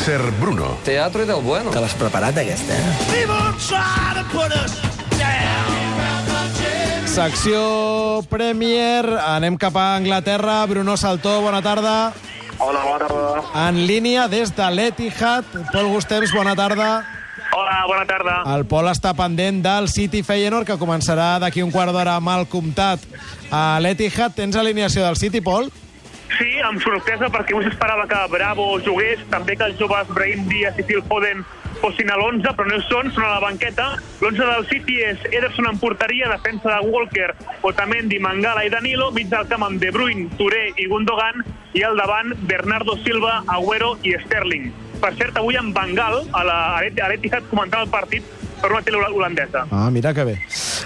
Boxer Bruno. Teatro y del bueno. Te l'has preparat, aquesta, eh? Secció Premier, anem cap a Anglaterra. Bruno Saltó, bona tarda. Hola, bona tarda. En línia des de l'Etihad. Pol Gustems, bona tarda. Hola, bona tarda. El Pol està pendent del City Feyenoord, que començarà d'aquí un quart d'hora el comptat a l'Etihad. Tens alineació del City, Pol? Sí, amb sorpresa, perquè avui s'esperava que Bravo jugués, també que els joves Brahim Díaz i Phil Foden fossin a l'11, però no són, són a la banqueta. L'11 del City és Ederson en porteria, defensa de Walker, Otamendi, Mangala i Danilo, mig del camp amb De Bruyne, Touré i Gundogan, i al davant Bernardo Silva, Agüero i Sterling. Per cert, avui en Bengal, a l'Etihad, comentava el partit per una tele holandesa. Ah, mira que bé.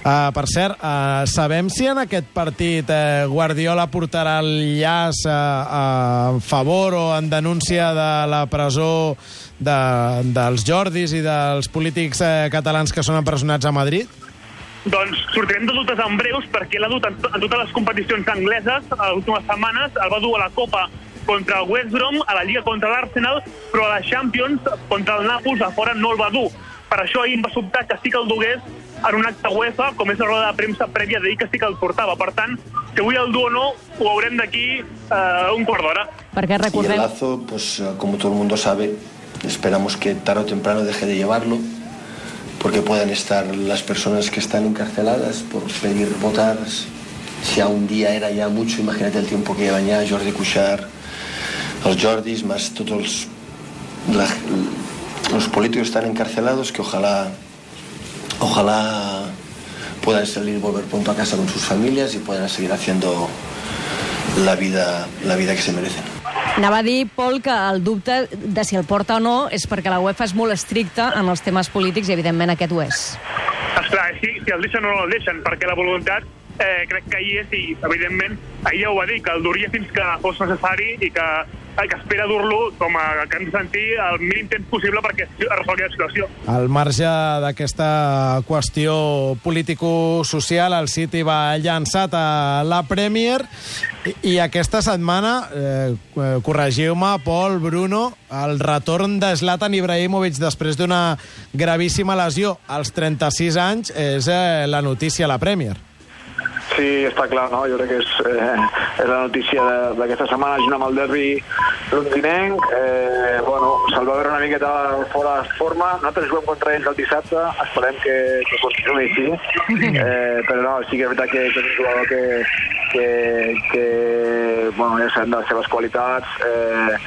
Uh, per cert, uh, sabem si en aquest partit uh, Guardiola portarà el llaç uh, a favor o en denúncia de la presó de, dels Jordis i dels polítics uh, catalans que són empresonats a Madrid? Doncs sortirem de dubtes en breus perquè l'ha dut en, en totes les competicions angleses a les últimes setmanes. El va dur a la Copa contra el West Brom, a la Lliga contra l'Arsenal, però a la Champions contra el Nàpols a fora no el va dur. Per això ahir em va sobtar que sí que el dugués en un acte UEFA, com és la roda de premsa prèvia de dir que sí que el portava. Per tant, si avui el du o no, ho haurem d'aquí eh, un quart d'hora. Perquè Y el recordem... lazo, pues eh, como todo el mundo sabe, esperamos que tarde o temprano deje de llevarlo, porque puedan estar las personas que están encarceladas por pedir votar. Si a un día era ya mucho, imagínate el tiempo que llevan ya Jordi Cuixart, los Jordis, más todos los, la- los políticos están encarcelados, que ojalá, ojalá puedan salir, volver pronto a casa con sus familias y puedan seguir haciendo la vida, la vida que se merecen. Anava a dir, Pol, que el dubte de si el porta o no és perquè la UEFA és molt estricta en els temes polítics i, evidentment, aquest ho és. Esclar, si, si el deixen o no el deixen, perquè la voluntat eh, crec que hi és i, evidentment, ahir ja ho va dir, que el duria fins que fos necessari i que, que espera dur-lo com a que hem de el mínim temps possible perquè es resolgui la situació. Al marge d'aquesta qüestió político-social, el City va llançat a la Premier i, i aquesta setmana, eh, corregiu-me, Pol, Bruno, el retorn de Zlatan Ibrahimovic després d'una gravíssima lesió als 36 anys és eh, la notícia a la Premier. Sí, està clar, no? Jo crec que és, eh, és la notícia d'aquesta setmana, junt amb el derbi londinenc. Eh, bueno, se'l va veure una miqueta fora de forma. Nosaltres juguem contra ells el dissabte, esperem que, que continuï així. Eh, però no, sí que és veritat que, que és un jugador que, que, que bueno, ja sabem de les seves qualitats, eh,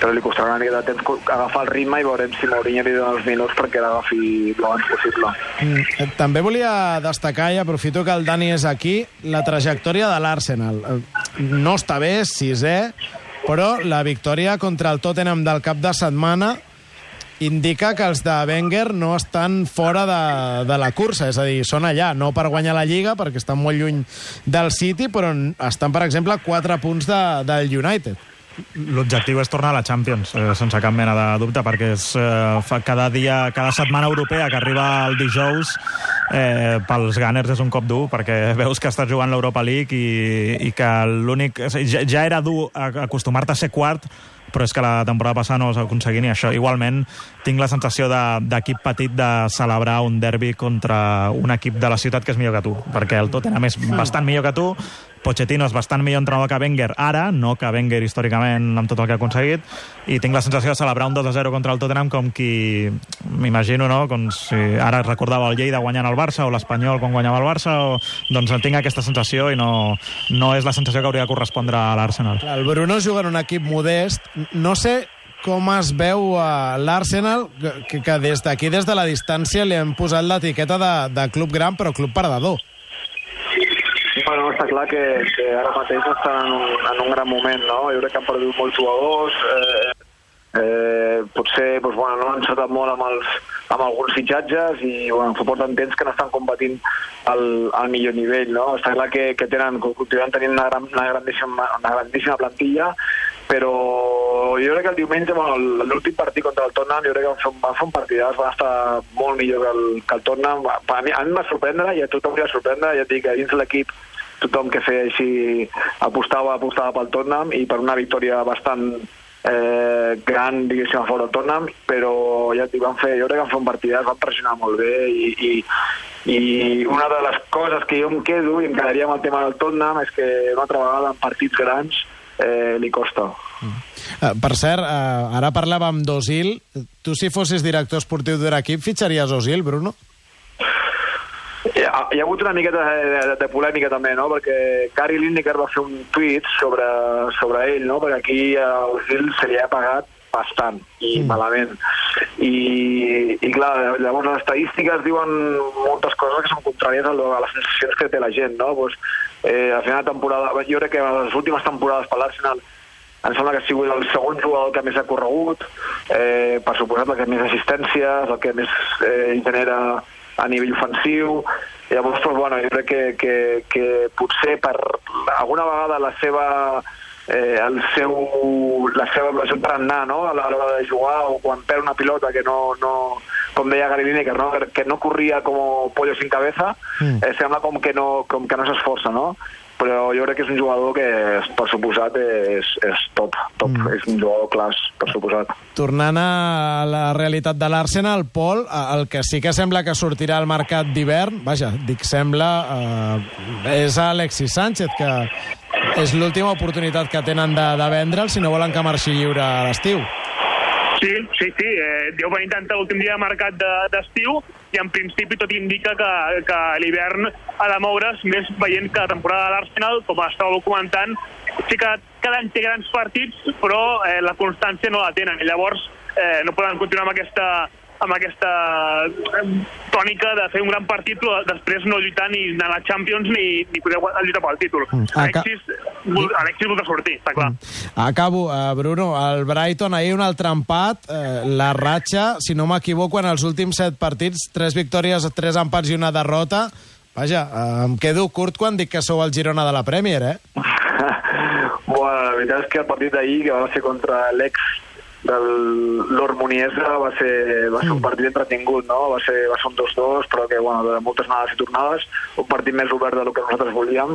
però li costarà una mica de temps agafar el ritme i veurem si Mourinho li dona els minuts perquè l'agafi el abans possible. Mm, També volia destacar, i aprofito que el Dani és aquí, la trajectòria de l'Arsenal. Eh, No està bé, sisè, però la victòria contra el Tottenham del cap de setmana indica que els de Wenger no estan fora de, de la cursa, és a dir, són allà, no per guanyar la Lliga, perquè estan molt lluny del City, però estan, per exemple, a 4 punts de, del United. L'objectiu és tornar a la Champions, eh, sense cap mena de dubte, perquè és, eh, fa cada dia, cada setmana europea que arriba el dijous, eh, pels Gunners és un cop dur, perquè veus que estàs jugant l'Europa League i, i que l'únic... Ja, ja era dur acostumar-te a ser quart, però és que la temporada passada no vas aconseguir ni això. Igualment, tinc la sensació de- d'equip petit de celebrar un derbi contra un equip de la ciutat que és millor que tu, perquè el Tottenham és bastant millor que tu, Pochettino és bastant millor entrenador que Wenger ara, no que Wenger històricament amb tot el que ha aconseguit, i tinc la sensació de celebrar un 2-0 contra el Tottenham com qui, m'imagino, no? com si ara recordava el Lleida guanyant el Barça o l'Espanyol quan guanyava el Barça, o... doncs tinc aquesta sensació i no, no és la sensació que hauria de correspondre a l'Arsenal. El Bruno juga en un equip modest. No sé com es veu a l'Arsenal, que, que des d'aquí, des de la distància, li hem posat l'etiqueta de, de club gran, però club perdedor. Bueno, està clar que, que ara mateix estan en un, en un gran moment, no? Jo crec que han perdut molts jugadors, eh, eh, potser doncs, bueno, no han encertat molt amb, els, amb alguns fitxatges i bueno, fa porten temps que no estan combatint al, al millor nivell, no? Està clar que, que tenen, continuen tenint una, gran, una, grandíssima, una grandíssima plantilla, però jo crec que el diumenge, bueno, l'últim partit contra el Tottenham, jo crec que van fer, un- van fer un partidàs, estar molt millor que el, que el Tottenham. A mi, a mi em va sorprendre i a tothom li va sorprendre, ja et dic que dins l'equip tothom que feia així apostava, apostava pel Tottenham i per una victòria bastant eh, gran, diguéssim, a fora del Tottenham, però ja et dic, van fer, jo crec que van fer un partidàs, van pressionar molt bé i, i, i una de les coses que jo em quedo i em quedaria amb el tema del Tottenham és que una altra vegada en partits grans eh, li costa. Uh, per cert, uh, ara parlàvem d'Osil. Tu, si fossis director esportiu d'un equip, fitxaries Osil, Bruno? Hi ha, hi ha hagut una miqueta de, de, de polèmica també, no? perquè Gary Lineker va fer un tuit sobre, sobre ell, no? perquè aquí a Osil se li ha pagat bastant i mm. malament. I, I clar, llavors les estadístiques diuen moltes coses que són contràries a, a les sensacions que té la gent, no? Pues, eh, a final de temporada, jo crec que les últimes temporades per l'Arsenal em sembla que ha sigut el segon jugador que més ha corregut, eh, per suposat el que més assistències, el que més eh, genera a nivell ofensiu. Llavors, doncs, bueno, jo crec que, que, que potser per alguna vegada la seva eh, el seu, la seva, el seu tarannà no? a l'hora de jugar o quan perd una pilota que no, no com deia Gary Lineker, no? que no corria com pollo sin cabeza, mm. eh, sembla com que no, com que no s'esforça, no? però jo crec que és un jugador que, per suposat, és, és top, top. Mm. És un jugador clas, per suposat. Tornant a la realitat de l'Arsenal, Pol, el que sí que sembla que sortirà al mercat d'hivern, vaja, dic sembla, eh, és Alexis Sánchez, que és l'última oportunitat que tenen de, de vendre'l si no volen que marxi lliure a l'estiu. Sí, sí, sí. Eh, jo vaig intentar l'últim dia de mercat d'estiu de, i en principi tot indica que, que l'hivern ha de moure's més veient que la temporada de l'Arsenal, com estàveu comentant, sí que cada any té grans partits, però eh, la constància no la tenen. I llavors eh, no poden continuar amb aquesta, amb aquesta tònica de fer un gran partit però després no lluitar ni a la Champions ni, ni poder lluitar pel títol. Mm. Alexis, Alexis voldrà sortir, està clar. Mm. Acabo, uh, Bruno. El Brighton ahir un altre empat. Uh, la ratxa, si no m'equivoco, en els últims set partits, tres victòries, tres empats i una derrota. Vaja, uh, em quedo curt quan dic que sou el Girona de la Premier, eh? bueno, la veritat és que el partit d'ahir, que va ser contra l'ex l'Hormoniesa va ser, va ser un mm. partit entretingut, no? Va ser, va ser un 2-2, però que, bueno, de moltes anades i tornades, un partit més obert del que nosaltres volíem,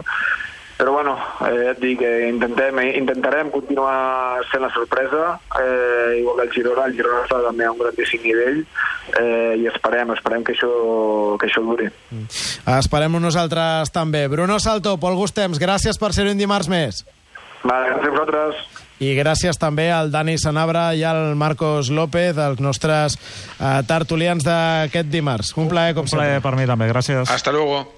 però bueno, eh, et dic, eh, intentem, intentarem continuar sent la sorpresa, eh, igual que el Girona, el Girona està també a un grandíssim nivell eh, i esperem, esperem que això, que això duri. Mm. Esperem nosaltres també. Bruno Salto, Pol Gustems, gràcies per ser un dimarts més. Vale, gràcies a vosaltres. I gràcies també al Dani Sanabra i al Marcos López, els nostres uh, tertulians d'aquest dimarts. Un plaer, com Un plaer sempre. per mi també, gràcies. Hasta luego.